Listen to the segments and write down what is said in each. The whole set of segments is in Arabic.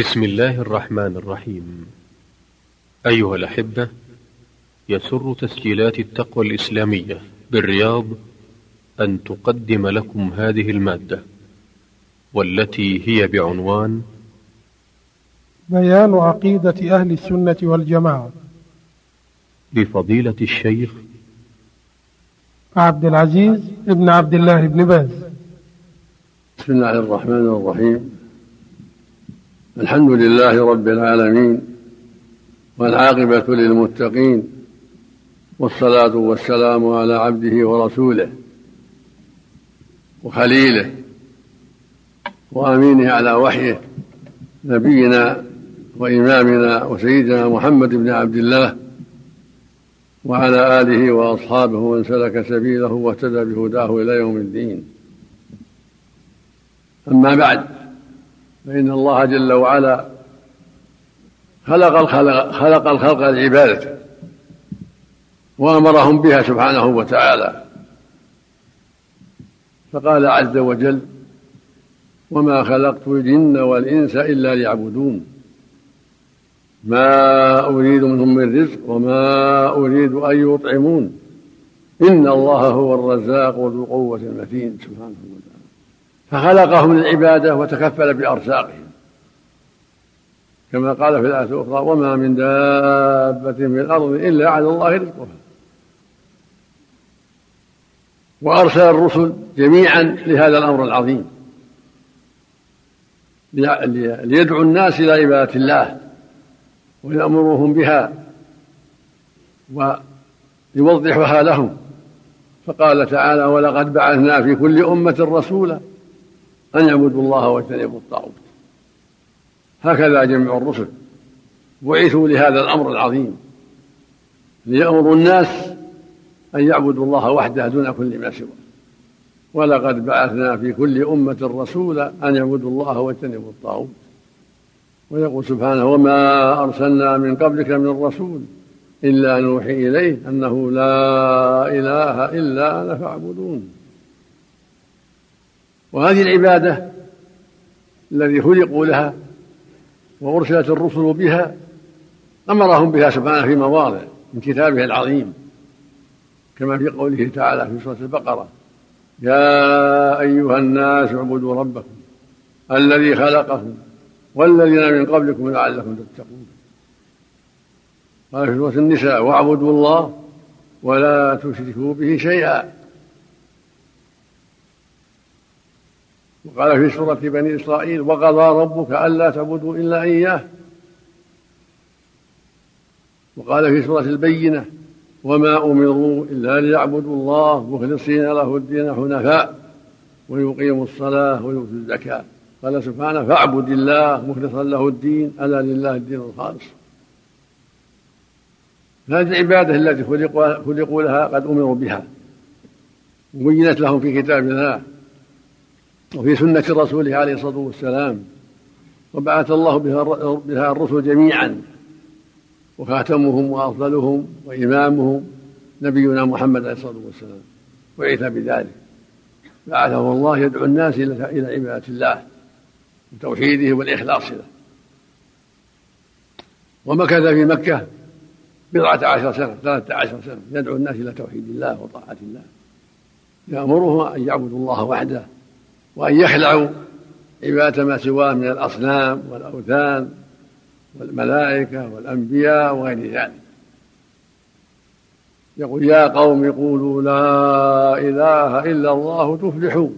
بسم الله الرحمن الرحيم. أيها الأحبة يسر تسجيلات التقوى الإسلامية بالرياض أن تقدم لكم هذه المادة والتي هي بعنوان بيان عقيدة أهل السنة والجماعة. بفضيلة الشيخ عبد العزيز ابن عبد الله بن باز. بسم الله الرحمن الرحيم. الحمد لله رب العالمين والعاقبة للمتقين والصلاة والسلام على عبده ورسوله وخليله وأمينه على وحيه نبينا وإمامنا وسيدنا محمد بن عبد الله وعلى آله وأصحابه ومن سلك سبيله واهتدى بهداه إلى يوم الدين. أما بعد فإن الله جل وعلا خلق الخلق خلق الخلق لعبادته وأمرهم بها سبحانه وتعالى. فقال عز وجل وما خلقت الجن والإنس إلا ليعبدون. ما أريد منهم من رزق وما أريد أن يطعمون. إن الله هو الرزاق ذو القوة المتين. سبحانه. فخلقهم للعبادة وتكفل بأرزاقهم. كما قال في الآية الأخرى وما من دابة في الأرض إلا على الله رزقها وأرسل الرسل جميعا لهذا الأمر العظيم. ليدعو الناس إلى عبادة الله ويأمرهم بها ويوضحها لهم. فقال تعالى ولقد بعثنا في كل أمة رسولا أن يعبدوا الله واجتنبوا الطاغوت. هكذا جميع الرسل بعثوا لهذا الأمر العظيم ليأمروا الناس أن يعبدوا الله وحده دون كل ما سواه. ولقد بعثنا في كل أمة رسولا أن يعبدوا الله واجتنبوا الطاغوت. ويقول سبحانه وما أرسلنا من قبلك من رسول إلا نوحي إليه أنه لا إله إلا أنا فاعبدون. وهذه العبادة الذي خلقوا لها وأرسلت الرسل بها أمرهم بها سبحانه في مواضع من كتابه العظيم كما في قوله تعالى في سورة البقرة يا أيها الناس اعبدوا ربكم الذي خلقكم والذين من قبلكم لعلكم تتقون. قال في سورة النساء واعبدوا الله ولا تشركوا به شيئا. وقال في سورة بني إسرائيل وقضى ربك ألا تعبدوا إلا إياه. وقال في سورة البينة وما أمروا إلا ليعبدوا الله مخلصين له الدين حنفاء ويقيموا الصلاة ويؤتوا الزكاة. قال سبحانه فاعبد الله مخلصا له الدين ألا لله الدين الخالص. هذه العبادة التي خلقوا, لها قد أمروا بها وبينت لهم في كتاب الله. وفي سنة رسوله عليه الصلاة والسلام وبعث الله بها الرسل جميعا وخاتمهم وأفضلهم وإمامهم نبينا محمد عليه الصلاة والسلام وعيث بذلك. بعثه الله يدعو الناس إلى عبادة الله وتوحيده والإخلاص له. ومكث في مكة بضعة عشر سنة ثلاثة عشر سنة يدعو الناس إلى توحيد الله وطاعة الله. يأمرهم أن يعبدوا الله وحده وأن يخلعوا عبادة ما سواه من الأصنام والأوثان والملائكة والأنبياء وغير ذلك. يقول يا قوم قولوا لا إله إلا الله تفلحوا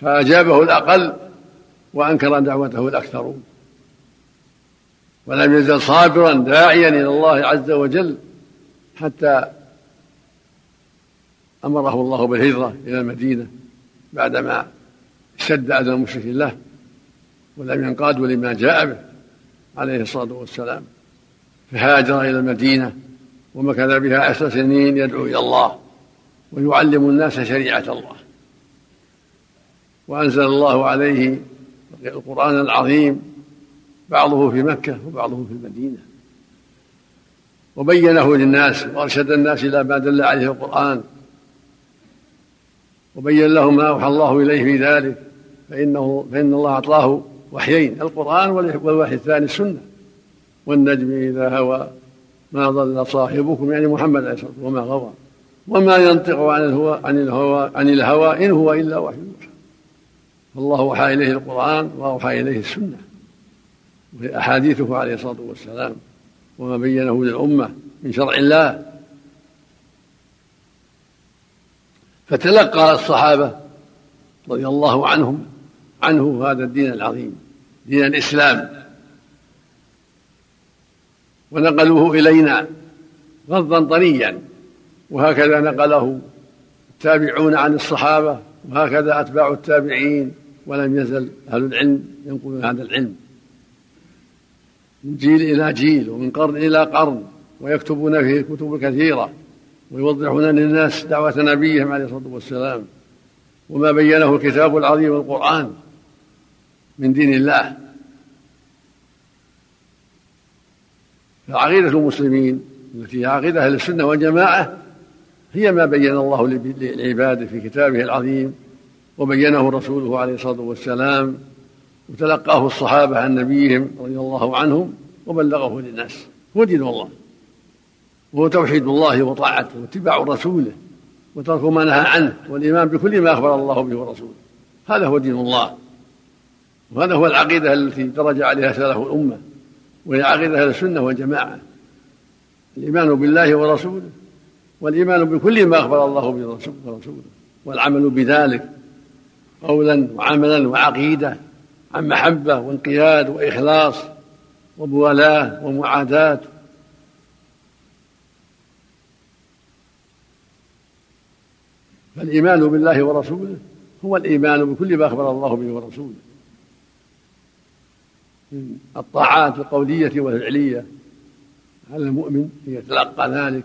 فأجابه الأقل وأنكر دعوته الأكثرون. ولم يزل صابرا داعيا إلى الله عز وجل حتى أمره الله بالهجرة إلى المدينة بعدما اشتد أذى المشركين له ولم ينقادوا لما جاء به عليه الصلاة والسلام. فهاجر إلى المدينة ومكث بها عشر سنين يدعو إلى الله ويعلم الناس شريعة الله. وأنزل الله عليه القرآن العظيم بعضه في مكة وبعضه في المدينة. وبينه للناس وأرشد الناس إلى ما دل عليه القرآن وبين لهم ما أوحى الله إليه في ذلك فإنه فإن الله أعطاه وحيين القرآن والوحي الثاني السنة. والنجم إذا هوى ما ضل صاحبكم يعني محمد عليه الصلاة والسلام وما غوى. وما ينطق عن الهوى عن الهوى عن الهوى إن هو إلا وحي يوحى فالله أوحى إليه القرآن وأوحى إليه السنة. وهي أحاديثه عليه الصلاة والسلام. وما بينه للأمة من شرع الله. فتلقى الصحابة رضي الله عنهم عنه هذا الدين العظيم دين الإسلام. ونقلوه إلينا غضا طريا وهكذا نقله التابعون عن الصحابة وهكذا أتباع التابعين ولم يزل أهل العلم ينقلون هذا العلم. من جيل إلى جيل ومن قرن إلى قرن ويكتبون فيه كتب كثيرة ويوضحون للناس دعوة نبيهم عليه الصلاة والسلام وما بينه الكتاب العظيم القرآن من دين الله. فعقيدة المسلمين التي هي عقيدة أهل السنة والجماعة هي ما بين الله للعباد في كتابه العظيم وبينه رسوله عليه الصلاة والسلام وتلقاه الصحابة عن نبيهم رضي الله عنهم وبلغه للناس. هو دين الله. وهو توحيد الله وطاعته واتباع رسوله وترك ما نهى عنه والإيمان بكل ما أخبر الله به ورسوله. هذا هو دين الله. وهذا هو العقيدة التي درج عليها سلف الأمة وهي عقيدة أهل السنة والجماعة. الإيمان بالله ورسوله والإيمان بكل ما أخبر الله به ورسوله والعمل بذلك قولا وعملا وعقيدة عن محبة وانقياد وإخلاص وموالاة ومعاداة. فالإيمان بالله ورسوله هو الإيمان بكل ما أخبر الله به ورسوله. من الطاعات القولية والفعلية. على المؤمن أن يتلقى ذلك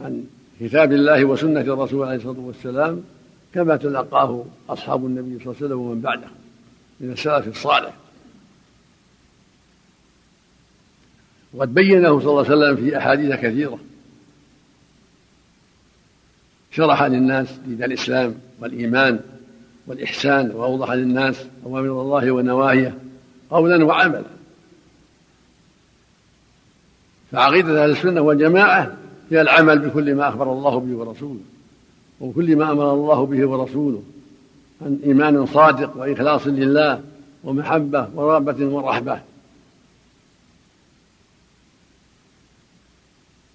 عن كتاب الله وسنة الرسول عليه الصلاة والسلام كما تلقاه أصحاب النبي صلى الله عليه وسلم ومن بعده من السلف الصالح؟ وقد بينه صلى الله عليه وسلم في أحاديث كثيرة. شرح للناس دين الإسلام والإيمان والإحسان وأوضح للناس أوامر الله ونواهيه قولا وعملا. فعقيدة أهل السنة والجماعة هي العمل بكل ما أخبر الله به ورسوله وكل ما أمر الله به ورسوله عن إيمان صادق وإخلاص لله ومحبة ورغبة ورحبة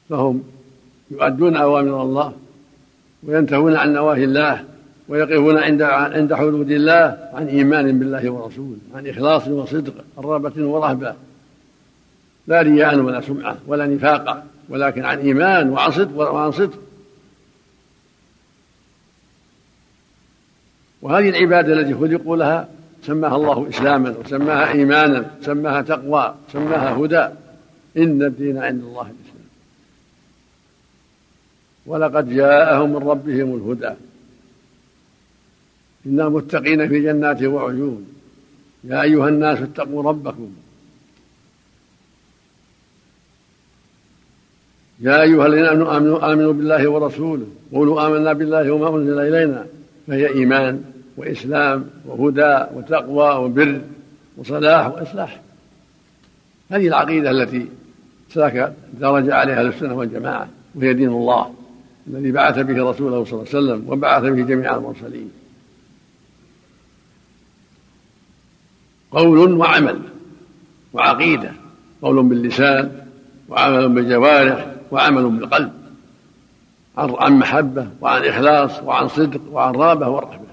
فهم يؤدون أوامر الله وينتهون عن نواهي الله ويقفون عند عند حدود الله عن إيمان بالله ورسوله عن إخلاص وصدق رغبة ورهبة. لا رياء ولا سمعة ولا نفاقا ولكن عن إيمان وعن صدق وعن صدق. وهذه العبادة التي خلقوا لها سماها الله إسلاما وسماها إيمانا سماها تقوى سماها هدى. إن الدين عند الله ولقد جاءهم من ربهم الهدى. إن المتقين في جنات وعيون. يا أيها الناس اتقوا ربكم. يا أيها الذين آمنوا, آمنوا, آمنوا بالله ورسوله. قولوا آمنا بالله وما أنزل إلينا. فهي إيمان وإسلام وهدى وتقوى وبر وصلاح وإصلاح. هذه العقيدة التي سلك درج عليها السنة والجماعة وهي دين الله. الذي بعث به رسوله صلى الله عليه وسلم وبعث به جميع المرسلين. قول وعمل وعقيدة قول باللسان وعمل بالجوارح وعمل بالقلب عن محبة وعن إخلاص وعن صدق وعن رابة ورحمة.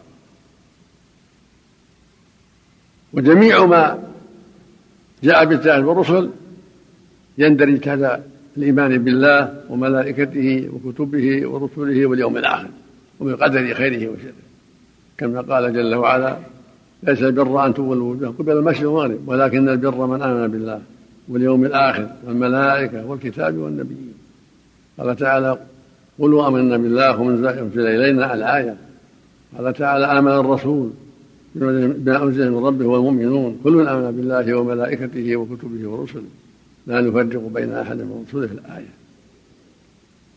وجميع ما جاء بالتالي والرسل يندرج تحت الإيمان بالله وملائكته وكتبه ورسله واليوم الآخر وبقدر خيره وشره. كما قال جل وعلا ليس البر أن تولوا وجوهكم. قبل المشرق والمغرب ولكن البر من آمن بالله واليوم الآخر والملائكة والكتاب والنبيين. قال تعالى قلوا آمنا بالله ومن أنزل إلينا الآية. قال تعالى آمن الرسول بما أنزل من ربه والمؤمنون. كل آمن بالله وملائكته وكتبه ورسله. لا نفرق بين احد من رسله في الآية.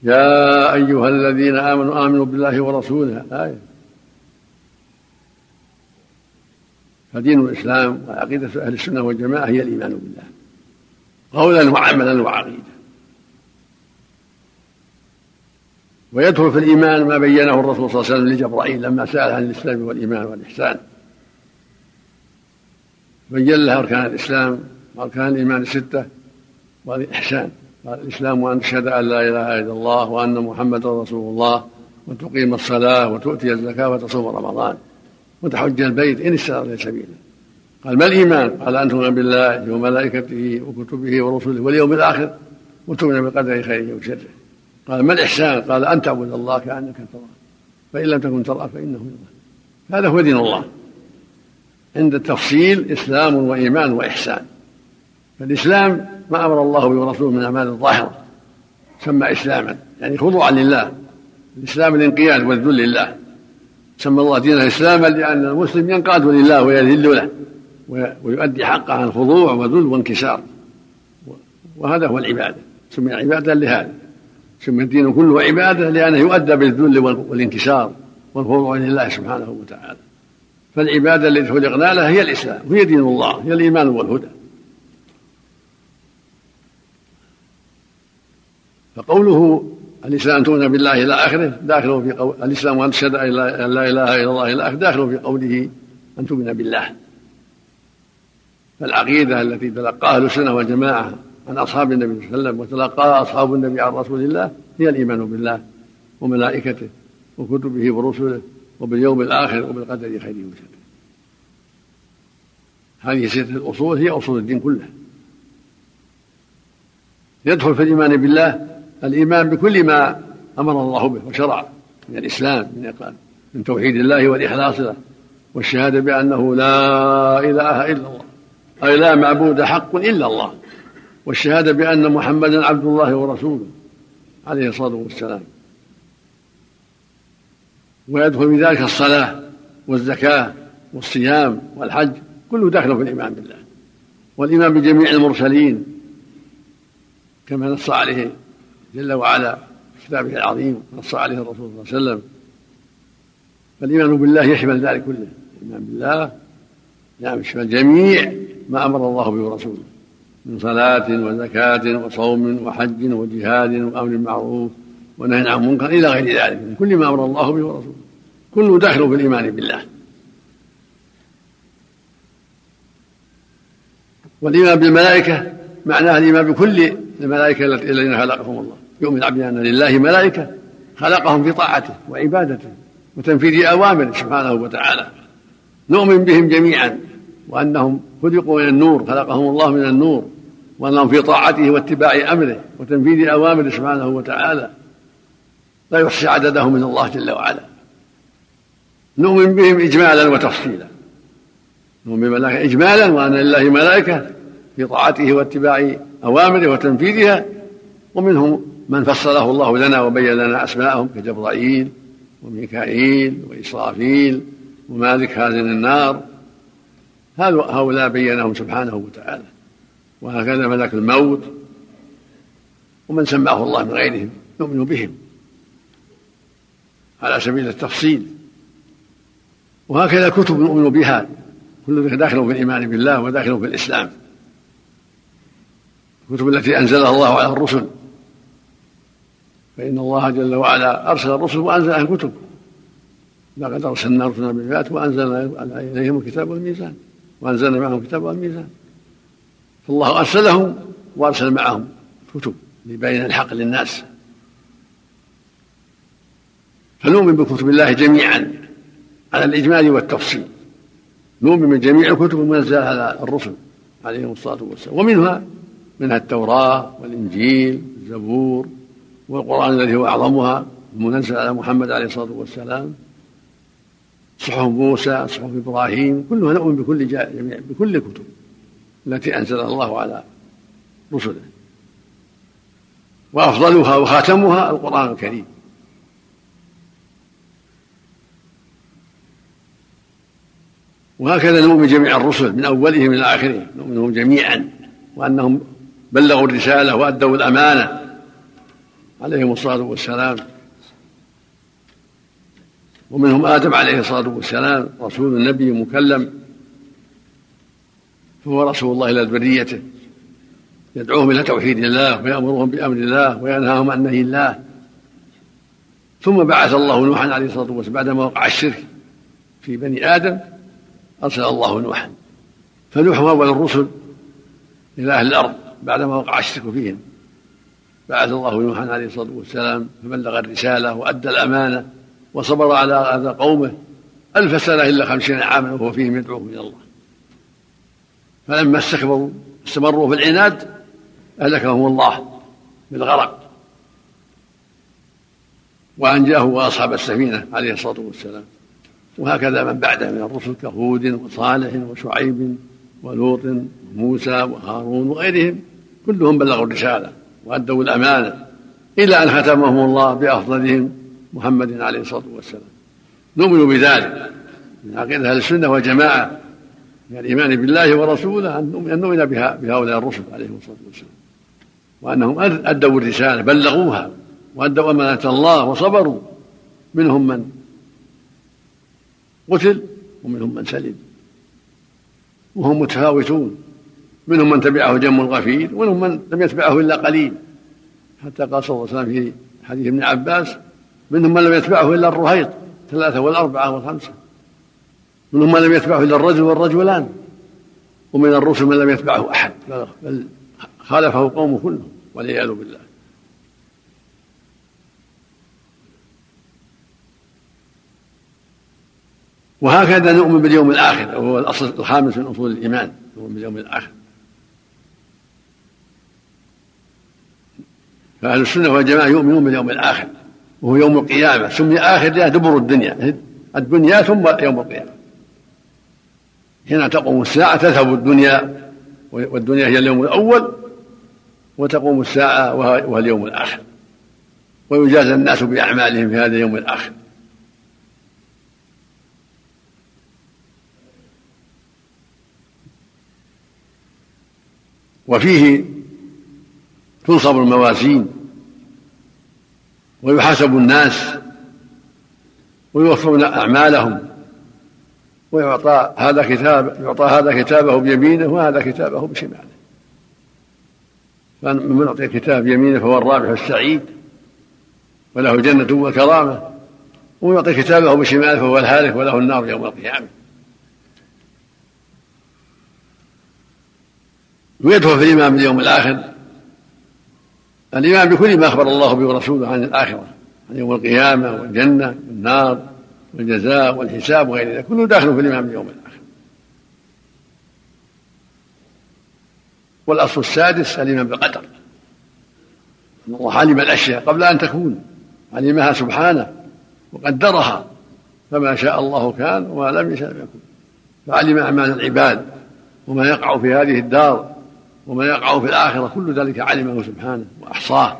يا أيها الذين آمنوا آمنوا بالله ورسوله. الايه فدين الإسلام وعقيدة أهل السنة والجماعة هي الإيمان بالله. قولا وعملا وعقيدة. ويدخل في الإيمان ما بينه الرسول صلى الله عليه وسلم لجبرائيل لما سأل عن الإسلام والإيمان والإحسان. بين له أركان الإسلام وأركان الإيمان الستة. والإحسان قال الإسلام أن تشهد أن لا إله إلا الله وأن محمدا رسول الله وتقيم الصلاة وتؤتي الزكاة وتصوم رمضان وتحج البيت إن استطعت سبيلا قال ما الإيمان؟ قال أن تؤمن بالله وملائكته وكتبه ورسله واليوم الآخر وتؤمن بقدر خيره وشره. قال ما الإحسان؟ قال أن تعبد الله كأنك تراه. فإن لم تكن تراه فإنه يراه هذا هو دين الله. عند التفصيل إسلام وإيمان وإحسان. فالإسلام ما أمر الله به ورسوله من أعمال الظاهرة سمى إسلاما يعني خضوعا لله الإسلام الانقياد والذل لله سمى الله دينا إسلاما لأن المسلم ينقاد لله ويذل له ويؤدي حقه عن خضوع وذل وانكسار وهذا هو العبادة سمي عبادة لهذا سمي الدين كله عبادة لأنه يؤدى بالذل والانكسار والخضوع لله سبحانه وتعالى. فالعبادة التي خلقنا لها هي الإسلام هي دين الله هي الإيمان والهدى. فقوله الإسلام أن تؤمن بالله إلى آخره داخل في قول الإسلام أن تشهد أن لا إله إلا الله إلى آخره داخل في قوله أن تؤمن بالله. فالعقيدة التي تلقاها أهل السنة والجماعة عن أصحاب النبي صلى الله عليه وسلم وتلقاها أصحاب النبي عن رسول الله هي الإيمان بالله وملائكته وكتبه ورسله وباليوم الآخر وبالقدر خيره وشره هذه ستة الأصول هي أصول الدين كله. يدخل في الإيمان بالله الإيمان بكل ما أمر الله به وشرع من الإسلام من من توحيد الله والإخلاص له والشهادة بأنه لا إله إلا الله أي لا معبود حق إلا الله والشهادة بأن محمدا عبد الله ورسوله عليه الصلاة والسلام. ويدخل في ذلك الصلاة والزكاة والصيام والحج كله داخل في الإيمان بالله والإيمان بجميع المرسلين كما نص عليه جل وعلا كتابه العظيم نص عليه الرسول صلى الله عليه وسلم. فالإيمان بالله يشمل ذلك كله. الإيمان بالله نعم يشمل جميع ما أمر الله به ورسوله. من صلاة وزكاة وصوم وحج وجهاد وأمر بالمعروف ونهي عن منكر إلى غير ذلك. من كل ما أمر الله به ورسوله. كله داخل في الإيمان بالله. والإيمان بالملائكة معناه الإيمان بكل الملائكة الذين خلقهم الله. يؤمن العبد أن لله ملائكة خلقهم في طاعته وعبادته وتنفيذ أوامره سبحانه وتعالى. نؤمن بهم جميعا وأنهم خلقوا من النور خلقهم الله من النور وأنهم في طاعته واتباع أمره وتنفيذ أوامره سبحانه وتعالى. لا يحصي عددهم من الله جل وعلا. نؤمن بهم إجمالا وتفصيلا. نؤمن بالملائكة إجمالا وأن لله ملائكة في طاعته واتباع أوامره وتنفيذها ومنهم من فصله الله لنا وبين لنا أسماءهم كجبرائيل وميكائيل وإسرافيل ومالك هذه النار. هؤلاء بينهم سبحانه وتعالى وهكذا ملك الموت ومن سماه الله من غيرهم نؤمن بهم على سبيل التفصيل. وهكذا كتب نؤمن بها كل داخل في الإيمان بالله وداخل في الإسلام. الكتب التي أنزلها الله على الرسل فإن الله جل وعلا أرسل الرسل وأنزل عليهم كتب لقد أرسلنا رسلنا بالآيات وأنزلنا إليهم الكتاب والميزان وأنزلنا معهم الكتاب والميزان. فالله أرسلهم وأرسل معهم كتب لبين الحق للناس. فنؤمن بكتب الله جميعا على الإجمال والتفصيل. نؤمن بجميع الكتب المنزلة على الرسل عليهم الصلاة والسلام. ومنها منها التوراة والإنجيل الزبور. والقرآن الذي هو أعظمها المنزل على محمد عليه الصلاة والسلام صحف موسى صحف إبراهيم كلها نؤمن بكل جميع بكل الكتب التي أنزلها الله على رسله. وأفضلها وخاتمها القرآن الكريم. وهكذا نؤمن بجميع الرسل من أولهم إلى آخرهم نؤمنهم جميعا وأنهم بلغوا الرسالة وأدوا الأمانة. عليهم الصلاة والسلام. ومنهم آدم عليه الصلاة والسلام رسول النبي مكلم فهو رسول الله إلى ذريته. يدعوهم إلى توحيد الله ويأمرهم بأمر الله وينهاهم عن نهي الله. ثم بعث الله نوحا عليه الصلاة والسلام بعدما وقع الشرك في بني آدم أرسل الله نوحا. فنوح هو أول الرسل إلى أهل الأرض بعدما وقع الشرك فيهم. بعث الله نوحا عليه الصلاة والسلام فبلغ الرسالة وأدى الأمانة وصبر على أذى قومه. ألف سنة إلا خمسين عاما وهو فيهم يدعوهم إلى الله. فلما استكبروا استمروا في العناد أهلكهم الله بالغرق. وأنجاه وأصحاب السفينة عليه الصلاة والسلام. وهكذا من بعده من الرسل كهود وصالح وشعيب ولوط وموسى وهارون وغيرهم كلهم بلغوا الرسالة. وأدوا الأمانة إلى أن ختمهم الله بأفضلهم محمد عليه الصلاة والسلام. نؤمن بذلك. من عقيدة أهل السنة والجماعة من الإيمان بالله ورسوله أن نؤمن بها بهؤلاء الرسل عليهم الصلاة والسلام. وأنهم أدوا الرسالة بلغوها وأدوا أمانة الله وصبروا. منهم من قتل ومنهم من سلم. وهم متفاوتون. منهم من تبعه جم الغفير ومنهم من لم يتبعه إلا قليل. حتى قال صلى الله عليه وسلم في حديث ابن عباس منهم من لم يتبعه إلا الرهيط ثلاثة والأربعة والخمسة. منهم من لم يتبعه إلا الرجل والرجلان ومن الرسل من لم يتبعه أحد بل خالفه قومه كلهم والعياذ بالله. وهكذا نؤمن باليوم الآخر وهو الأصل الخامس من أصول الإيمان نؤمن باليوم الآخر. فأهل السنة والجماعة يؤمنون باليوم الآخر وهو يوم القيامة. سمي آخر دبر الدنيا. الدنيا ثم يوم القيامة. حين تقوم الساعة تذهب الدنيا والدنيا هي اليوم الأول وتقوم الساعة وهو اليوم الآخر. ويجازى الناس بأعمالهم في هذا اليوم الآخر. وفيه تنصب الموازين ويحاسب الناس ويوفون أعمالهم ويعطى هذا كتاب يعطى هذا كتابه بيمينه وهذا كتابه بشماله. فمن أعطي كتاب يمينه فهو الرابح السعيد وله جنة وكرامة ومن يعطي كتابه بشماله فهو الهالك وله النار يوم القيامة. ويدخل في الإيمان باليوم الآخر الإيمان بكل ما أخبر الله به ورسوله عن الآخرة عن يوم القيامة والجنة والنار والجزاء والحساب وغير ذلك كله داخل في الإيمان باليوم الآخر. والأصل السادس الإيمان بالقدر. أن الله علم الأشياء قبل أن تكون علمها سبحانه وقدرها فما شاء الله كان وما لم يشاء لم يكن. فعلم أعمال العباد وما يقع في هذه الدار وما يقع في الآخرة كل ذلك علمه سبحانه وأحصاه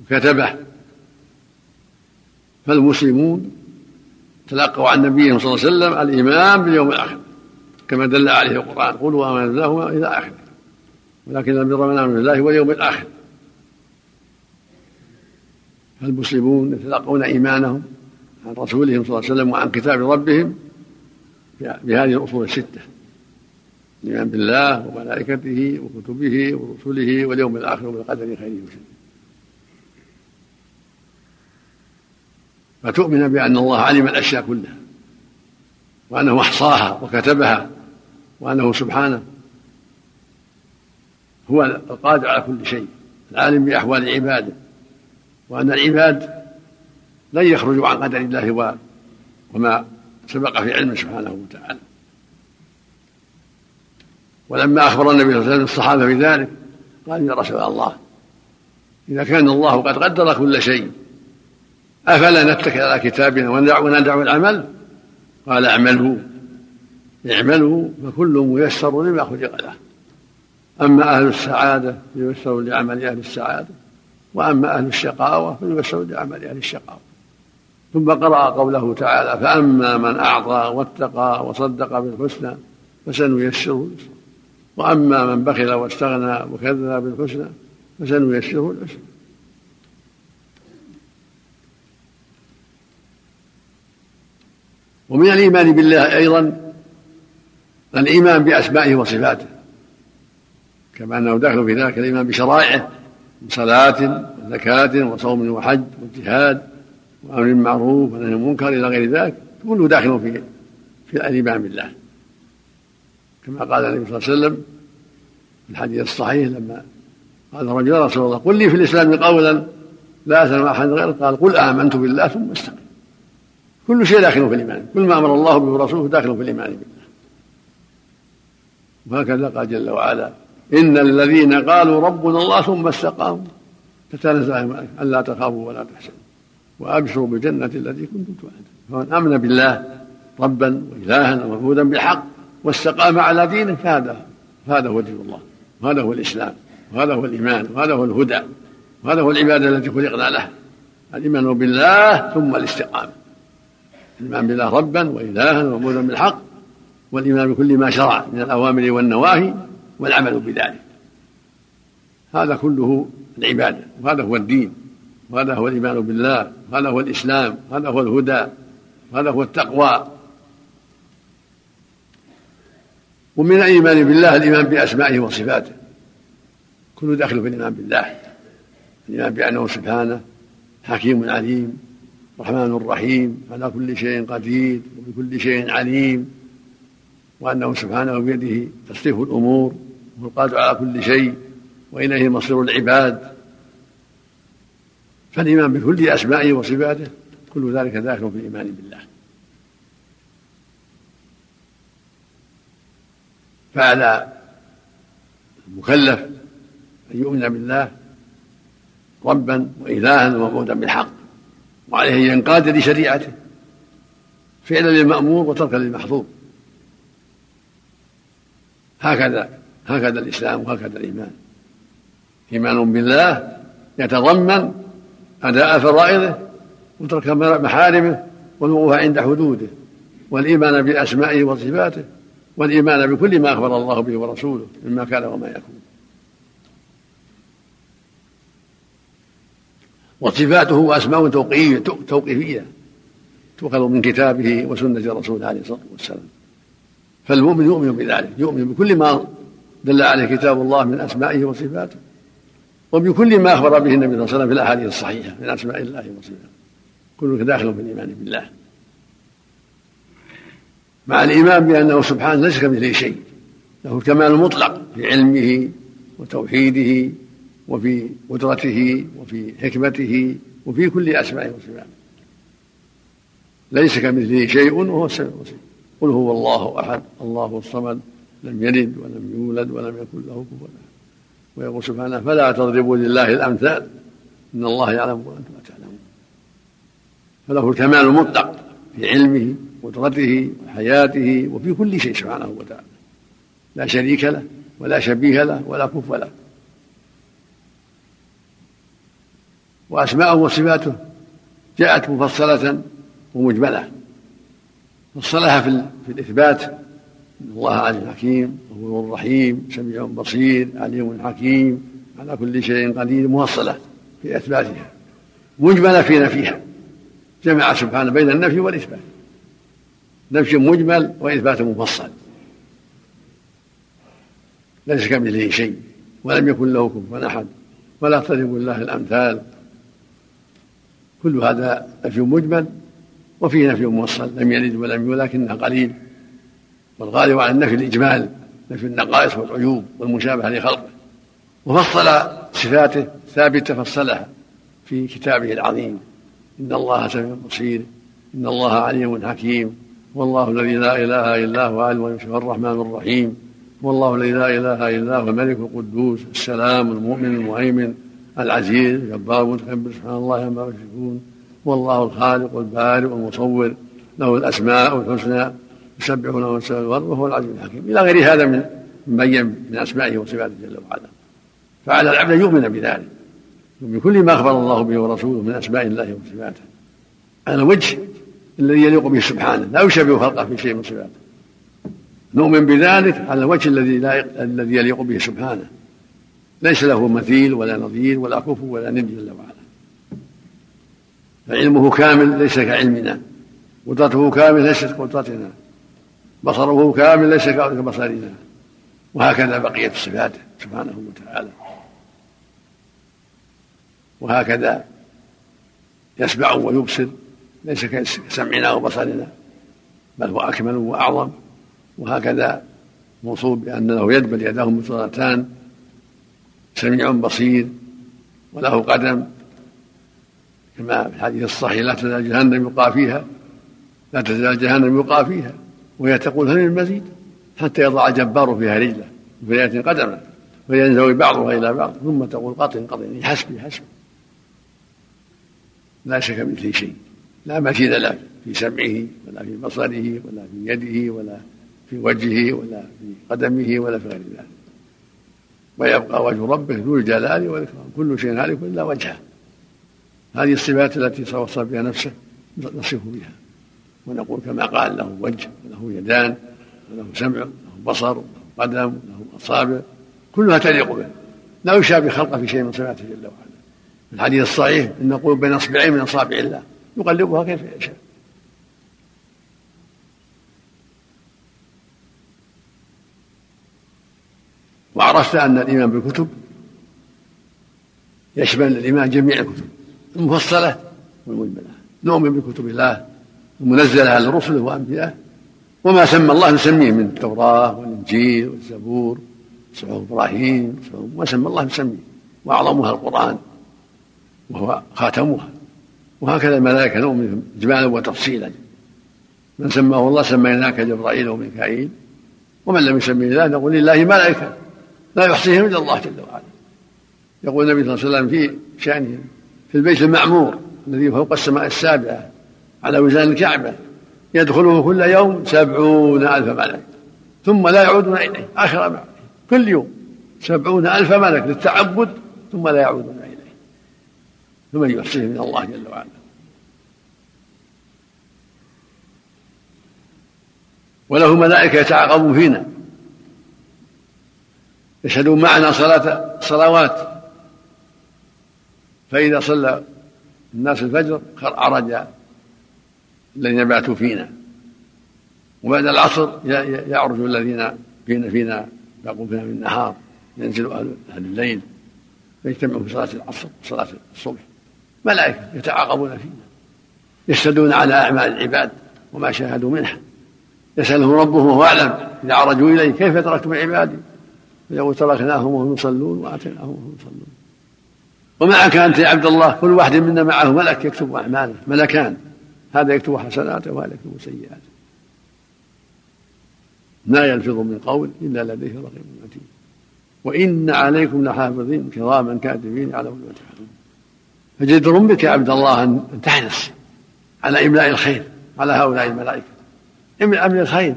وكتبه. فالمسلمون تلقوا عن نبيهم صلى الله عليه وسلم الإيمان باليوم الآخر كما دل عليه القرآن قولوا آمنا بالله إلى آخره ولكن البر من آمن بالله واليوم الآخر. فالمسلمون يتلقون إيمانهم عن رسولهم صلى الله عليه وسلم وعن كتاب ربهم بهذه الأصول الستة. الإيمان بالله وملائكته وكتبه ورسله واليوم الآخر وبالقدر خيره وشره فتؤمن بأن الله علم الأشياء كلها وأنه أحصاها وكتبها وأنه سبحانه هو القادر على كل شيء العالم بأحوال عباده وأن العباد لن يخرجوا عن قدر الله وما سبق في علمه سبحانه وتعالى. ولما أخبر النبي صلى الله عليه وسلم الصحابة بذلك قال يا رسول الله إذا كان الله قد قدر كل شيء أفلا نتكل على كتابنا وندع العمل؟ قال اعملوا. اعملوا فكل ميسر لما خلق له. أما أهل السعادة فييسروا لعمل أهل السعادة وأما أهل الشقاوة فييسروا لعمل أهل الشقاوة. ثم قرأ قوله تعالى فأما من أعطى واتقى وصدق بالحسنى فسنيسره اليسرى وأما من بخل واستغنى وكذب بالحسنى فسنيسره العسرى ومن الإيمان بالله أيضا الإيمان بأسمائه وصفاته كما أنه داخل في ذلك الإيمان بشرائعه من صلاة وزكاة وصوم وحج وجهاد وأمر بالمعروف ونهي المنكر إلى غير ذلك كله داخل في في الإيمان بالله. كما قال النبي صلى الله عليه وسلم في الحديث الصحيح لما قال الرجل يا رسول الله قل لي في الإسلام قولا لا أسأل أحد غيره قال قل آمنت بالله ثم استقم. كل شيء داخل في الإيمان كل ما أمر الله به ورسوله داخل في الإيمان بالله. وهكذا قال جل وعلا إن الذين قالوا ربنا الله ثم استقاموا تتنزل عليهم ألا تخافوا ولا تحزنوا وأبشروا بالجنة التي كنتم توعدون. فمن آمن بالله ربا وإلها ومعبودا بالحق واستقام على دينه فهذا هذا هو دين الله. وهذا هو الإسلام. وهذا هو الإيمان. وهذا هو الهدى. وهذا هو العبادة التي خلقنا لها. الإيمان بالله ثم الاستقامة. الإيمان بالله ربا وإلها ومعبودا بالحق والإيمان بكل ما شرع من الأوامر والنواهي والعمل بذلك. هذا كله العبادة. وهذا هو الدين. وهذا هو الإيمان بالله. وهذا هو الإسلام. وهذا هو الهدى. وهذا هو التقوى. ومن الإيمان بالله الإيمان بأسمائه وصفاته. كله داخل في الإيمان بالله. الإيمان بأنه سبحانه حكيم عليم رحمن رحيم على كل شيء قدير وبكل شيء عليم وأنه سبحانه بيده تصريف الأمور والقادر على كل شيء وإليه مصير العباد. فالإيمان بكل أسمائه وصفاته كل ذلك داخل في الإيمان بالله. فعلى المكلف أن يؤمن بالله ربا وإلها ومعبودا بالحق وعليه أن ينقاد لشريعته فعلا للمأمور وتركا للمحظور. هكذا هكذا الإسلام وهكذا الإيمان. إيمان بالله يتضمن أداء فرائضه وترك محارمه والوقوف عند حدوده والإيمان بأسمائه وصفاته والإيمان بكل ما أخبر الله به ورسوله مما كان وما يكون. وصفاته وأسماء توقيفية تؤخذ من كتابه وسنة رسوله عليه الصلاة والسلام. فالمؤمن يؤمن بذلك يؤمن بكل ما دل عليه كتاب الله من أسمائه وصفاته وبكل ما أخبر به النبي صلى الله عليه وسلم في الأحاديث الصحيحة من أسماء الله وصفاته. كله داخل في الإيمان بالله. مع الإيمان بأنه سبحانه ليس كمثله شيء له الكمال المطلق في علمه وتوحيده وفي قدرته وفي حكمته وفي كل أسمائه وصفاته. ليس كمثله شيء وهو السميع البصير. قل هو الله أحد الله الصمد لم يلد ولم يولد ولم يكن له كفوا أحد. ويقول سبحانه فلا تضربوا لله الأمثال إن الله يعلم وأنتم لا تعلمون. فله الكمال المطلق في علمه وقدرته وحياته وفي كل شيء سبحانه وتعالى. لا شريك له ولا شبيه له ولا كف له. وأسماءه وصفاته جاءت مفصلة ومجملة. فصلها في, في الإثبات. إن الله عليم حكيم غفور رحيم سميع بصير عليم حكيم على كل شيء قدير. موصلة في إثباتها. مجملة في نفيها جمع سبحانه بين النفي والإثبات. نفي مجمل وإثبات مفصل. ليس كمثله شيء ولم يكن له كفوا أحد ولا تضربوا الله الأمثال. كل هذا نفي مجمل وفيه نفي موصل لم يلد ولم يولد لكنه قليل. والغالب على النفي الإجمال نفي النقائص والعيوب والمشابهة لخلقه. وفصل صفاته ثابتة فصلها في كتابه العظيم. إن الله سميع بصير إن الله عليم حكيم. والله الذي لا إله إلا هو عالم الغيب الرحمن الرحيم. والله الذي لا إله إلا هو الملك القدوس السلام المؤمن المهيمن العزيز الجبار المتكبر سبحان الله عما يشركون. والله الخالق البارئ المصور له الأسماء الحسنى يسبح له من سماء الأرض وهو العزيز الحكيم. إلى غير هذا من مبين من أسمائه وصفاته جل وعلا. فعلى العبد أن يؤمن بذلك. بكل ما أخبر الله به ورسوله من أسماء الله وصفاته. على الوجه الذي يليق به سبحانه لا يشبه خلقه في شيء من صفاته. نؤمن بذلك على الوجه الذي لا الذي يليق به سبحانه. ليس له مثيل ولا نظير ولا كفو ولا ند جل وعلا. فعلمه كامل ليس كعلمنا. قدرته كامل ليست قدرتنا بصره كامل ليس كبصرنا. وهكذا بقية صفاته سبحانه وتعالى. وهكذا يسمع ويبصر. ليس كسمعنا وبصرنا بل هو أكمل وأعظم. وهكذا موصوف بأن له يد بل يداه مبصرتان سميع بصير وله قدم. كما في الحديث الصحيح لا تزال جهنم يقى فيها لا تزال جهنم يقى فيها وهي تقول هل من مزيد حتى يضع الجبار فيها رجله وفي آية قدما وينزوي بعضها إلى بعض ثم تقول قط قطن حسبي حسبي لا شك مثله شيء. لا مثيل له في سمعه ولا في بصره ولا في يده ولا في وجهه ولا في قدمه ولا في غير ذلك. ويبقى وجه ربه ذو الجلال والإكرام. كل شيء هالك إلا وجهه. هذه الصفات التي وصف بها نفسه نصف بها. ونقول كما قال له وجه وله يدان وله سمع وله بصر وله قدم وله أصابع. كلها تليق به. لا يشابه خلقه في شيء من صفاته جل وعلا. الحديث الصحيح إن نقول بين اصبعين من أصابع الله. يقلبها كيف يشاء. وعرفت أن الإيمان بالكتب يشمل الإيمان جميع الكتب المفصلة والمجملة. نؤمن بكتب الله المنزلة على رسله وانبيائه وما سمى الله نسميه من التوراة والإنجيل والزبور صحف إبراهيم ما سمى الله نسميه وأعظمها القرآن وهو خاتمها. وهكذا الملائكة نؤمن إجمالا وتفصيلا. من سماه الله سميناك جبرائيل وميكائيل ومن لم يسمي الله نقول لله ملائكة لا يحصيهم إلا الله جل وعلا. يقول النبي صلى الله عليه وسلم في شأنهم في البيت المعمور الذي فوق السماء السابعة على وزان الكعبة يدخله كل يوم سبعون ألف ملك ثم لا يعودون إليه آخر كل يوم سبعون ألف ملك للتعبد ثم لا يعودون فمن يحصيه من الله جل وعلا. وله ملائكة يتعاقبون فينا. يشهدون معنا صلاة صلوات. فإذا صلى الناس الفجر عرج الذين باتوا فينا. وبعد العصر يعرج الذين فينا فينا يقوم فينا من النهار ينزل أهل الليل فيجتمعوا في صلاة العصر وصلاة الصبح. ملائكة يتعاقبون فينا يشهدون على أعمال العباد وما شاهدوا منها. يسألهم ربهم وهو أعلم إذا عرجوا إليه كيف تركتم عبادي؟ فيقول تركناهم وهم يصلون وآتيناهم وهم يصلون. ومعك أنت يا عبد الله كل واحد منا معه ملك يكتب أعماله ملكان. هذا يكتب حسناته وهذا يكتب سيئاته. ما يلفظ من قول إلا لديه رقيب عتيد وإن عليكم لحافظين كراما كاتبين على ما فجدر بك يا عبد الله أن تحرص على إملاء الخير على هؤلاء الملائكة. املأ أمر الخير.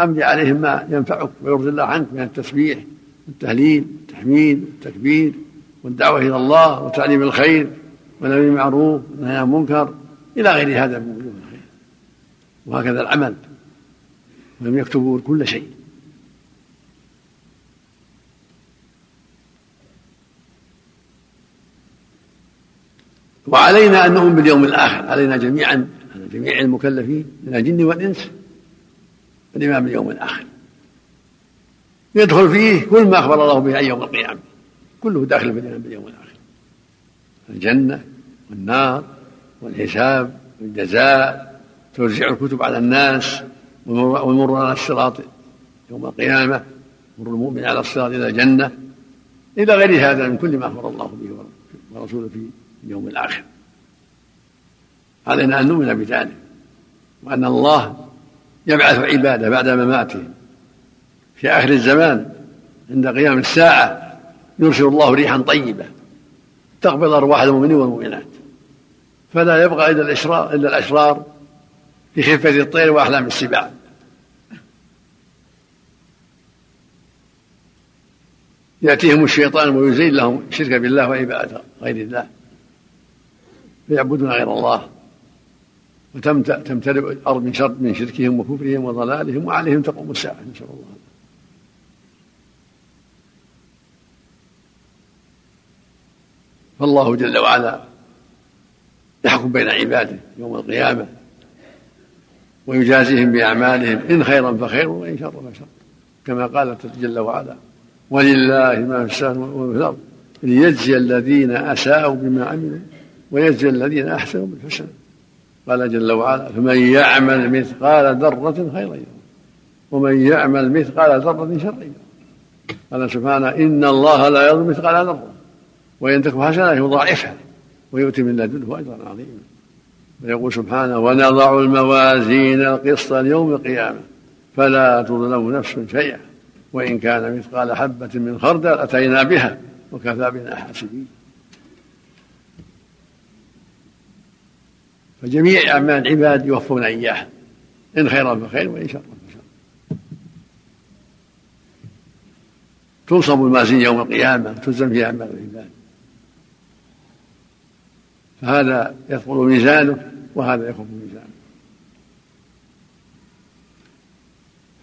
أملي عليهم ما ينفعك ويرضي الله عنك من التسبيح والتهليل والتحميد والتكبير والدعوة إلى الله وتعليم الخير والأمر بالمعروف والنهي عن المنكر. إلى غير هذا من وجوه الخير. وهكذا العمل. ولم يكتبوا كل شيء. وعلينا أن نؤمن باليوم الآخر علينا جميعا على جميع المكلفين من الجن والإنس الإيمان باليوم الآخر. يدخل فيه كل ما أخبر الله به عن يوم القيامة كله داخل في الإيمان باليوم الآخر. الجنة والنار والحساب والجزاء توزيع الكتب على الناس والمر على الصراط يوم القيامة مر المؤمن على الصراط إلى الجنة إلى غير هذا من كل ما أخبر الله به ورسوله في اليوم الآخر. علينا أن نؤمن بذلك وأن الله يبعث عباده بعد مماتهم في آخر الزمان عند قيام الساعة يرسل الله ريحا طيبة تقبض أرواح المؤمنين والمؤمنات. فلا يبقى إلا الإشرار إلا الأشرار في خفة الطير وأحلام السباع. يأتيهم الشيطان ويزين لهم الشرك بالله وعبادة غير الله. فيعبدون غير الله. وتمتلئ الأرض من شر من شركهم وكفرهم وضلالهم وعليهم تقوم الساعة نسأل الله. فالله جل وعلا يحكم بين عباده يوم القيامة ويجازيهم بأعمالهم إن خيرا فخير وإن شرا فشر. كما قال جل وعلا ولله ما في السماء وما في الأرض ليجزي الذين أساءوا بما عملوا ويجزي الذين أحسنوا بالحسنى. قال جل وعلا فمن يعمل مثقال ذرة خيرا ومن يعمل مثقال ذرة شرا قال سبحانه إن الله لا يظلم مثقال ذرة. وإن تكن حسنة يضاعفها ويؤتي من لدنه أجرا عظيما. ويقول سبحانه ونضع الموازين القسط ليوم القيامة. فلا تظلم نفس شيئا. وإن كان مثقال حبة من خردل أتينا بها وكفى بنا حاسبين. فجميع أعمال العباد يوفون إياها. إن خيرا فخير وإن شرا فشر تنصب المازين يوم القيامة تلزم فيها أعمال العباد. فهذا يثقل ميزانه وهذا يخف ميزانه.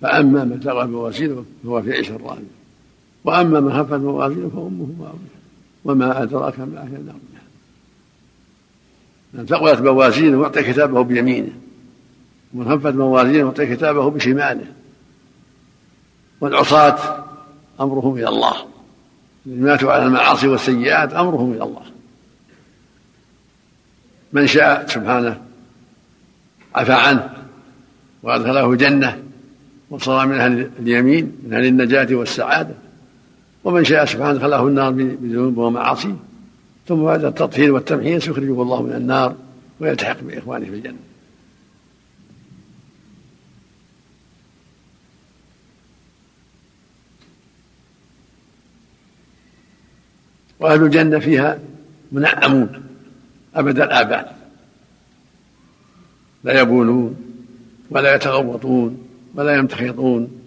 فأما من ثقل موازينه فهو في عيش راضية وأما من خفت موازينه فأمه هاوية وما أدراك ما هي النار من ثقلت موازينه يعطي كتابه بيمينه ومن خفت موازينه يعطي كتابه بشماله. والعصاة أمرهم إلى الله الذين ماتوا على المعاصي والسيئات أمرهم إلى الله. من شاء سبحانه عفى عنه وأدخله الجنة وصار من أهل اليمين من أهل النجاة والسعادة. ومن شاء سبحانه دخله النار بذنوبه ومعاصيه. ثم بعد التطهير والتمحيص يخرجه الله من النار ويلتحق بإخوانه في الجنة. وأهل الجنة فيها منعمون أبد الآباد. لا يبولون ولا يتغوطون ولا يمتخطون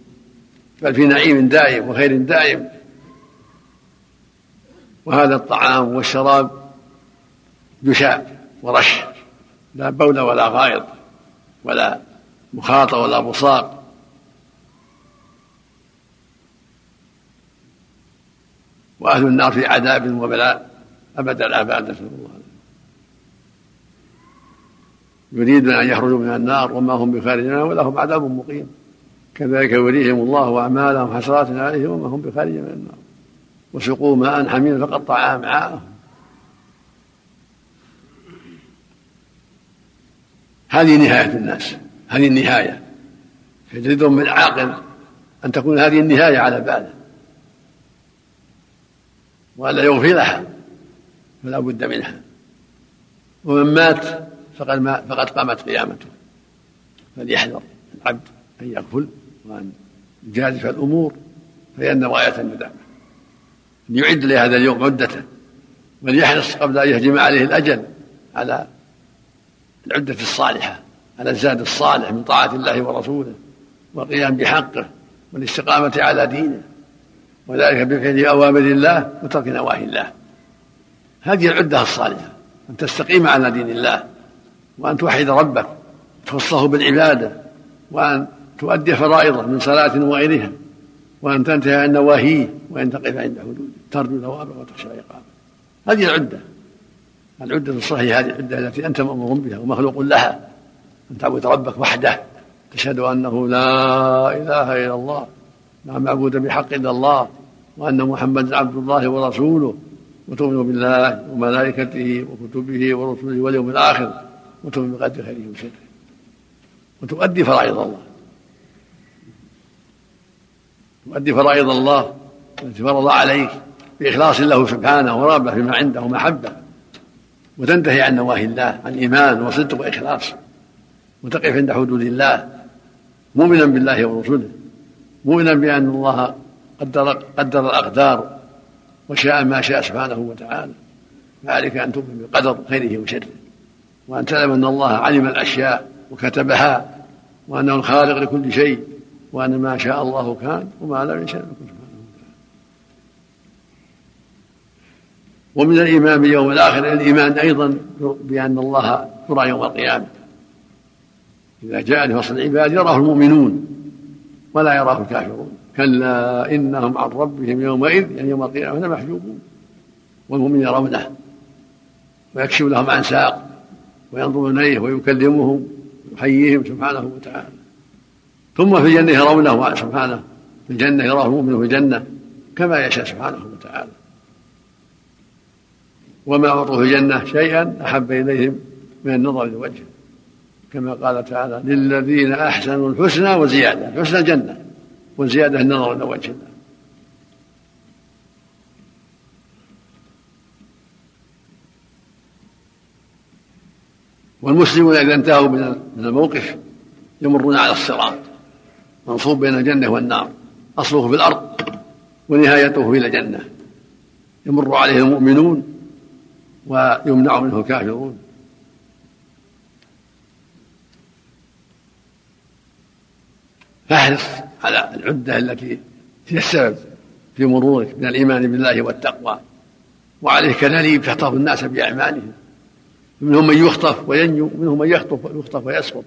بل في نعيم دائم وخير دائم. وهذا الطعام والشراب جشاء ورش لا بول ولا غائط ولا مخاطة ولا بصاق وأهل النار في عذاب وبلاء. أبد الآباد نسأل الله. يريدون أن يخرجوا من النار وما هم بخارج منها ولهم عذاب مقيم. كذلك يريهم الله أعمالهم حسرات عليهم وما هم بخارج من النار. وسقوا ماء حميما فقطع أمعاءهم هذه نهاية الناس هذه النهاية. يجد من عاقل أن تكون هذه النهاية على باله. وألا يغفلها فلا بد منها. ومن مات فقد ما فقد قامت قيامته. فليحذر العبد أن يغفل وأن يجازف الأمور فإن غاية الندامة. أن يعد لهذا اليوم عدته وليحرص قبل أن يهجم عليه الأجل على العدة الصالحة على الزاد الصالح من طاعة الله ورسوله والقيام بحقه والاستقامة على دينه وذلك بفعل أوامر الله وترك نواهي الله. هذه العدة الصالحة أن تستقيم على دين الله وأن توحد ربك تخصه بالعبادة وأن تؤدي فرائضه من صلاة وغيرها وأن تنتهي عن نواهيه وأن تقف عند حدوده. ترجو ثوابه وتخشى عقابه. هذه العدة. العدة الصحيحة هذه العدة التي أنت مأمور بها ومخلوق لها. أن تعبد ربك وحده. تشهد أنه لا إله إلا الله. لا معبود بحق إلا الله. وأن محمدا عبد الله ورسوله. وتؤمن بالله وملائكته وكتبه ورسله واليوم الآخر. وتؤمن بقدر خيره وشره. وتؤدي فرائض الله. تؤدي فرائض الله. التي فرض عليك. بإخلاص له سبحانه ورغبة فيما عنده ومحبة. وتنتهي عن نواهي الله عن إيمان وصدق وإخلاص. وتقف عند حدود الله. مؤمنا بالله ورسوله مؤمنا بأن الله قدر قدر الأقدار وشاء ما شاء سبحانه وتعالى. فعليك أن تؤمن بقدر خيره وشره. وأن تعلم أن الله علم الأشياء وكتبها وأنه الخالق لكل شيء وأن ما شاء الله كان وما لم يشاء لم سبحانه وتعالى ومن الإيمان باليوم الآخر الإيمان أيضا بأن الله يرى يوم القيامة. إذا جاء لفصل العباد يراه المؤمنون ولا يراه الكافرون. كلا إنهم عن ربهم يومئذ يعني يوم القيامة لمحجوبون والمؤمن يرونه ويكشف لهم عن ساق وينظر إليه ويكلمهم يحييهم سبحانه وتعالى. ثم في الجنة يرونه سبحانه. في الجنة يراه المؤمن في الجنة كما يشاء سبحانه وتعالى. وما أعطوا في الجنة شيئا أحب إليهم من النظر لوجهه كما قال تعالى للذين أحسنوا الحسنى وزيادة. الحسنى الجنة والزيادة النظر إلى وجه الله والمسلمون إذا انتهوا من الموقف يمرون على الصراط. منصوب بين الجنة والنار. أصله في الأرض ونهايته إلى الجنة. يمر عليه المؤمنون ويمنع منه الكافرون. فاحرص على العدة التي هي السبب في مرورك من الإيمان بالله والتقوى. وعليه كذلك تخطف الناس بأعمالهم. منهم من يخطف وينجو ومنهم من يخطف ويخطف ويسقط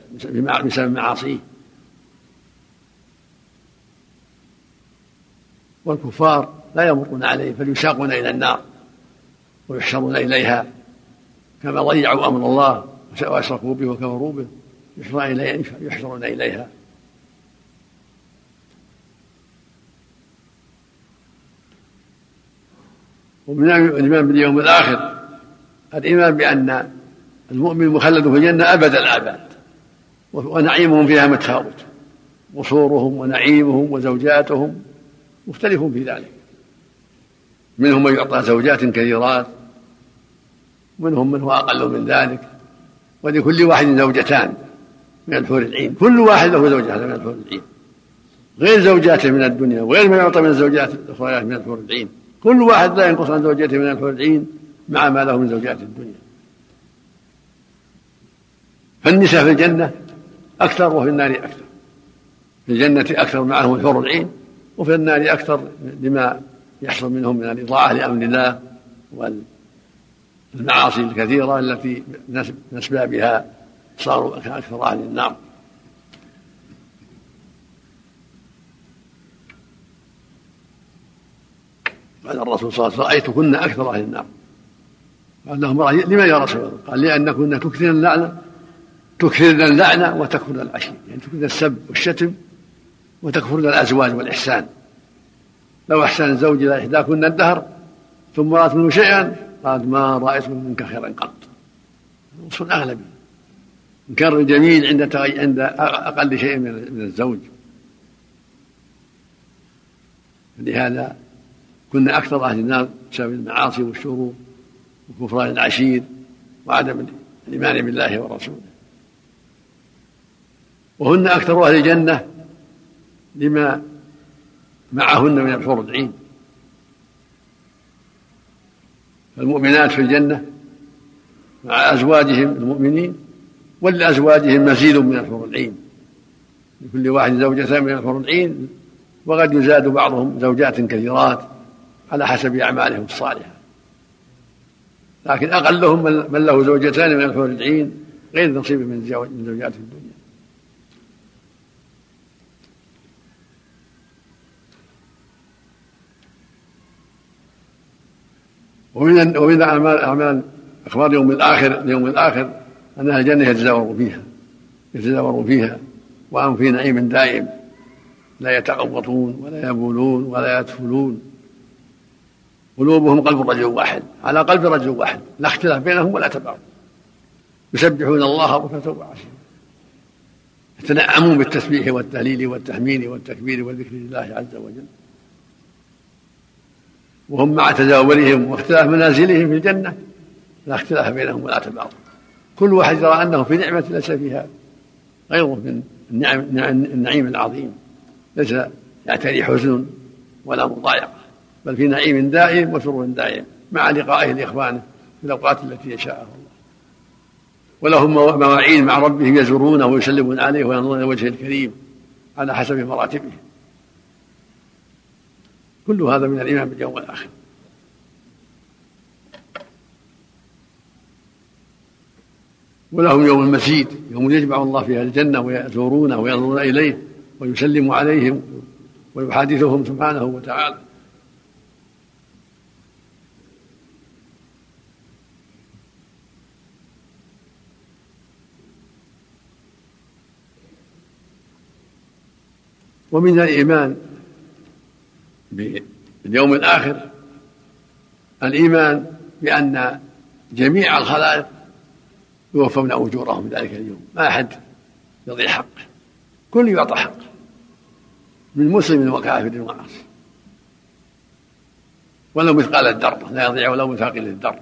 بسبب معاصيه. والكفار لا يمرون عليه فليساقون إلى النار. ويحشرون إليها كما ضيعوا أمر الله وأشركوا به وكفروا به. يحشرون إليها. ومن الإيمان باليوم الآخر الإيمان بأن المؤمن مخلد في الجنة أبد الآباد ونعيمهم فيها متفاوت قصورهم ونعيمهم وزوجاتهم مختلف في ذلك. منهم من يعطى زوجات كثيرات منهم من هو أقل من ذلك. ولكل واحد زوجتان من الحور العين. كل واحد له زوجة من الحور العين. غير زوجاته من الدنيا وغير ما يعطى من الزوجات الأخرى من الحور العين. كل واحد لا ينقص عن زوجته من الحور العين مع ما له من زوجات الدنيا. فالنساء في الجنة أكثر وفي النار أكثر. في الجنة أكثر معهم الحور العين وفي النار أكثر لما يحصل منهم من الإطاعة لأمر الله والمعاصي الكثيرة التي من أسبابها صاروا أكثر أهل النار. قال الرسول صلى الله عليه وسلم رأيتكن أكثر أهل النار. قال لهم لما يا رسول الله؟ قال لأنكن تكثرن اللعنة تكثرن اللعنة وتكفرن العشير يعني تكثرن السب والشتم وتكفرن الأزواج والإحسان. لو أحسن الزوج إلى إحداكن الدهر ثم رأت منه شيئا قالت ما رأيت منك خيرا قط. وصف أغلبي إنكار الجميل عند عند أقل شيء من الزوج. لهذا كنا أكثر أهل النار بسبب المعاصي والشرور وكفران العشير وعدم الإيمان بالله ورسوله. وهن أكثر أهل الجنة لما معهن من الحور العين فالمؤمنات في الجنة مع أزواجهم المؤمنين ولأزواجهم مزيد من الحور العين لكل واحد زوجتان من الحور العين وقد يزاد بعضهم زوجات كثيرات على حسب أعمالهم الصالحة. لكن أقلهم من له زوجتان من الحور العين غير نصيب من زوجات الدنيا. ومن ومن اعمال أعمال إخبار يوم الآخر اليوم الآخر ان أهل الجنه يتزاوروا فيها. يتزاوروا فيها. وهم في نعيم دائم. لا يتغوطون ولا يبولون ولا يدفلون قلوبهم قلب رجل واحد. على قلب رجل واحد. لا اختلاف بينهم ولا تباعد. يسبحون الله بكرة وعشيا يتنعمون بالتسبيح والتهليل والتحميد والتكبير والذكر لله عز وجل. وهم مع تزاورهم واختلاف منازلهم في الجنة لا اختلاف بينهم ولا تباعد كل واحد يرى أنه في نعمة ليس فيها غيره من النعم النعيم العظيم. ليس يعتري حزن ولا مضايقة بل في نعيم دائم وسرور دائم مع لقائه لإخوانه في الأوقات التي يشاءها الله. ولهم مواعيد مع ربهم يزورونه ويسلمون عليه وينظرون إلى وجهه الكريم على حسب مراتبه. كل هذا من الإيمان باليوم الآخر. ولهم يوم المسيد يوم يجمع الله فيها الجنة ويزورونه وينظرون إليه ويسلم عليهم ويحادثهم سبحانه وتعالى. ومن الإيمان باليوم الآخر الإيمان بأن جميع الخلائق يوفون أجورهم في ذلك اليوم. ما أحد يضيع حقه. كل يعطى حقه. من مسلم وكافر وعاصي ولو مثقال الذرة لا يضيع ولو مثاقل الذرة.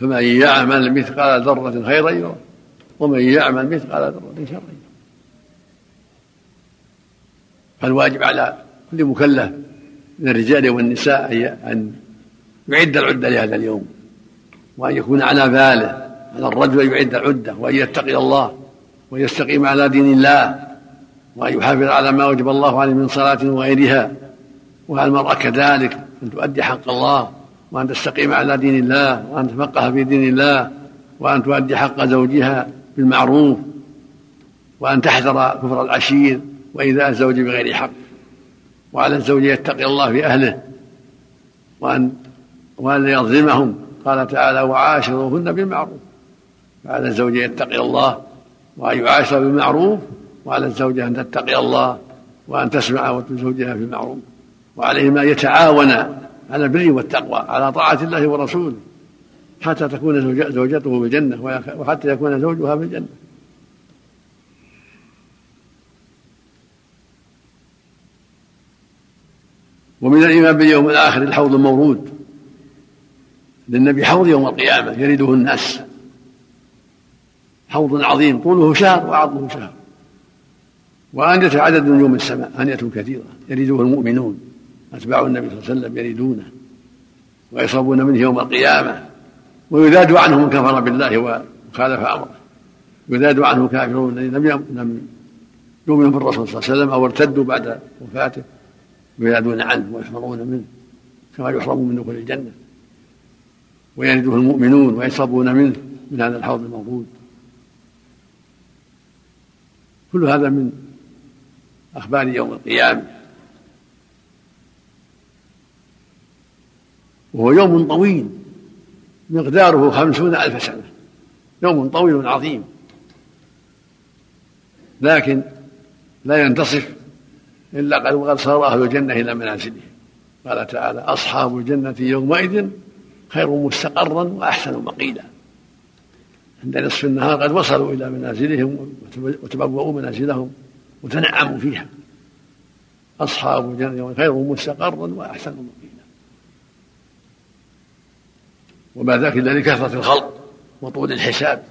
فمن يعمل مثقال ذرة خيرا يره ومن يعمل مثقال ذرة شرا يره فالواجب على كل مكلف من الرجال والنساء أن يعد العدة لهذا اليوم. وأن يكون على باله على الرجل أن يعد العدة وأن يتقي الله ويستقيم على دين الله وأن يحافظ على ما وجب الله عليه من صلاة وغيرها. وعلى المرأة كذلك أن تؤدي حق الله وأن تستقيم على دين الله وأن تفقه في دين الله وأن تؤدي حق زوجها بالمعروف وأن تحذر كفر العشير وإيذاء الزوج بغير حق. وعلى الزوج يتقي الله في أهله وأن وأن يظلمهم قال تعالى وعاشروهن بالمعروف. فعلى الزوج يتقي الله وأن يعاشر بالمعروف وعلى الزوجة أن تتقي الله وأن تسمع زوجها بالمعروف وعليهما يتعاونا على البر والتقوى على طاعة الله ورسوله حتى تكون زوجته بالجنة وحتى يكون زوجها بالجنة ومن الإيمان باليوم الآخر الحوض المورود. للنبي حوض يوم القيامة يرده الناس. حوض عظيم طوله شهر وعرضه شهر. وأنية عدد نجوم السماء أنية كثيرة يرده المؤمنون. أتباع النبي صلى الله عليه وسلم يريدونه ويصابون منه يوم القيامة. ويذاد عنه من كفر بالله وخالف أمره. يذاد عنه كافرون. الذين لم يؤمنوا بالرسول صلى الله عليه وسلم أو ارتدوا بعد وفاته. يذادون عنه ويحفظون منه كما يحرمون من دخول الجنة. ويرده المؤمنون ويشربون منه من هذا الحوض الموجود. كل هذا من أخبار يوم القيامة. وهو يوم طويل مقداره خمسون ألف سنة. يوم طويل عظيم. لكن لا ينتصف إلا قد صار أهل الجنة إلى منازلهم. قال تعالى أصحاب الجنة يومئذ خير مستقرا وأحسن مقيلا. عند نصف النهار قد وصلوا إلى منازلهم وتبوأوا منازلهم وتنعموا فيها. أصحاب الجنة خير مستقرا وأحسن مقيلا. وما ذاك إلا لكثرة الخلق وطول الحساب.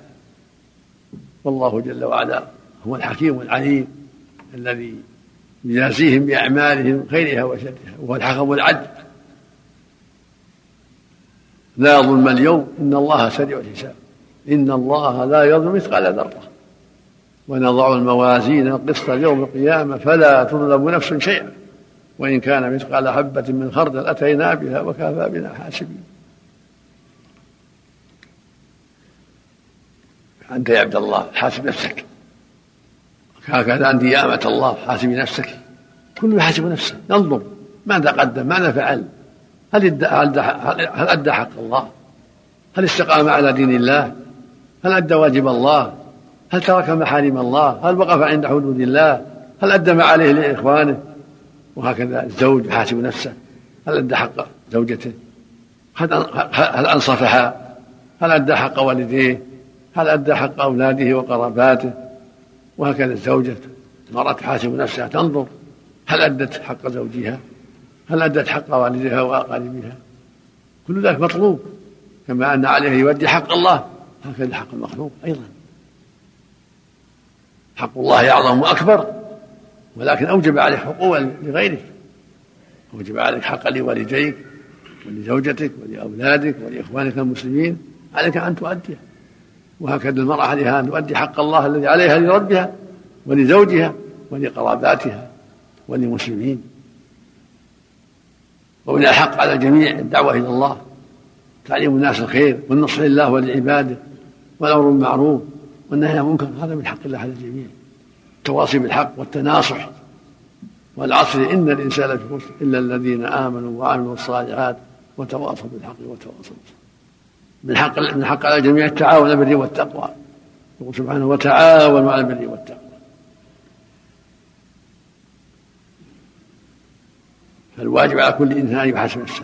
والله جل وعلا هو الحكيم العليم الذي يجازيهم بأعمالهم خيرها وشرها وهو الحكم العدل لا ظلم اليوم إن الله سريع الحساب. إن الله لا يظلم مثقال ذرة. ونضع الموازين القسط يوم القيامة فلا تظلم نفس شيئا. وإن كان مثقال حبة من خردل أتينا بها وكفى بنا حاسبين. أنت يا عبد الله حاسب نفسك. هكذا أنت يا أمة الله حاسبي نفسك. كل يحاسب نفسه ينظر ماذا قدم ماذا فعل. هل هل أدى حق الله؟ هل استقام على دين الله؟ هل أدى واجب الله؟ هل ترك محارم الله؟ هل وقف عند حدود الله؟ هل أدى ما عليه لإخوانه؟ وهكذا الزوج يحاسب نفسه. هل أدى حق زوجته؟ هل أنصفها؟ هل أدى حق والديه؟ هل أدى حق أولاده وقراباته؟ وهكذا الزوجة المرأة تحاسب نفسها تنظر هل أدت حق زوجها؟ هل أدت حق والدها وأقاربها؟ كل ذلك مطلوب كما أن عليه يؤدي حق الله هكذا حق المخلوق أيضا. حق الله أعظم وأكبر ولكن أوجب عليه حقوقا لغيرك. أوجب عليك حقا لوالديك ولزوجتك ولأولادك ولإخوانك المسلمين عليك أن تؤديه وهكذا المرأة عليها أن تؤدي حق الله الذي عليها لربها ولزوجها ولقراباتها وللمسلمين. ومن الحق على الجميع الدعوة إلى الله تعليم الناس الخير والنصر لله ولعباده والأمر بالمعروف والنهي عن المنكر هذا من حق الله على الجميع. التواصي بالحق والتناصح والعصر إن الإنسان لفي إلا الذين آمنوا وعملوا الصالحات وتواصوا بالحق وتواصوا من حق من حق على الجميع التعاون على البر والتقوى. يقول سبحانه وتعاونوا على البر والتقوى. فالواجب على كل إنسان أن يحاسب نفسه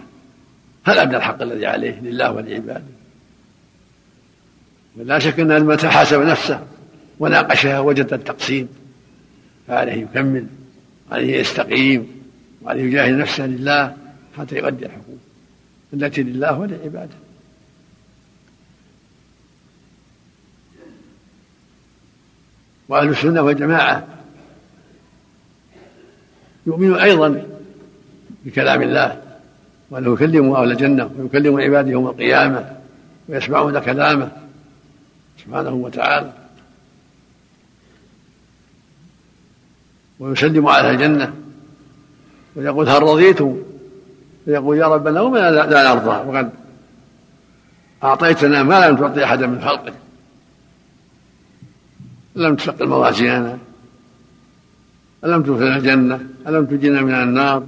هل ادى الحق الذي عليه لله ولعباده؟ ولا شك أن متى حاسب نفسه وناقشها وجد التقسيم. فعليه يكمل وعليه يستقيم وعليه يجاهد نفسه لله حتى يؤدي الحقوق التي لله ولعباده. وأهل السنة والجماعة يؤمن أيضا بكلام الله وأنه يكلم أهل الجنة ويكلم عباده يوم القيامة ويسمعون كلامه سبحانه وتعالى. ويسلم على الجنة ويقول هل رضيتم فيقول يا ربنا وما لا نرضى وقد أعطيتنا ما لم تعطي أحدا من خلقك. لم تثقل موازيننا ألم تدخلنا الجنة؟ ألم تجنا من النار؟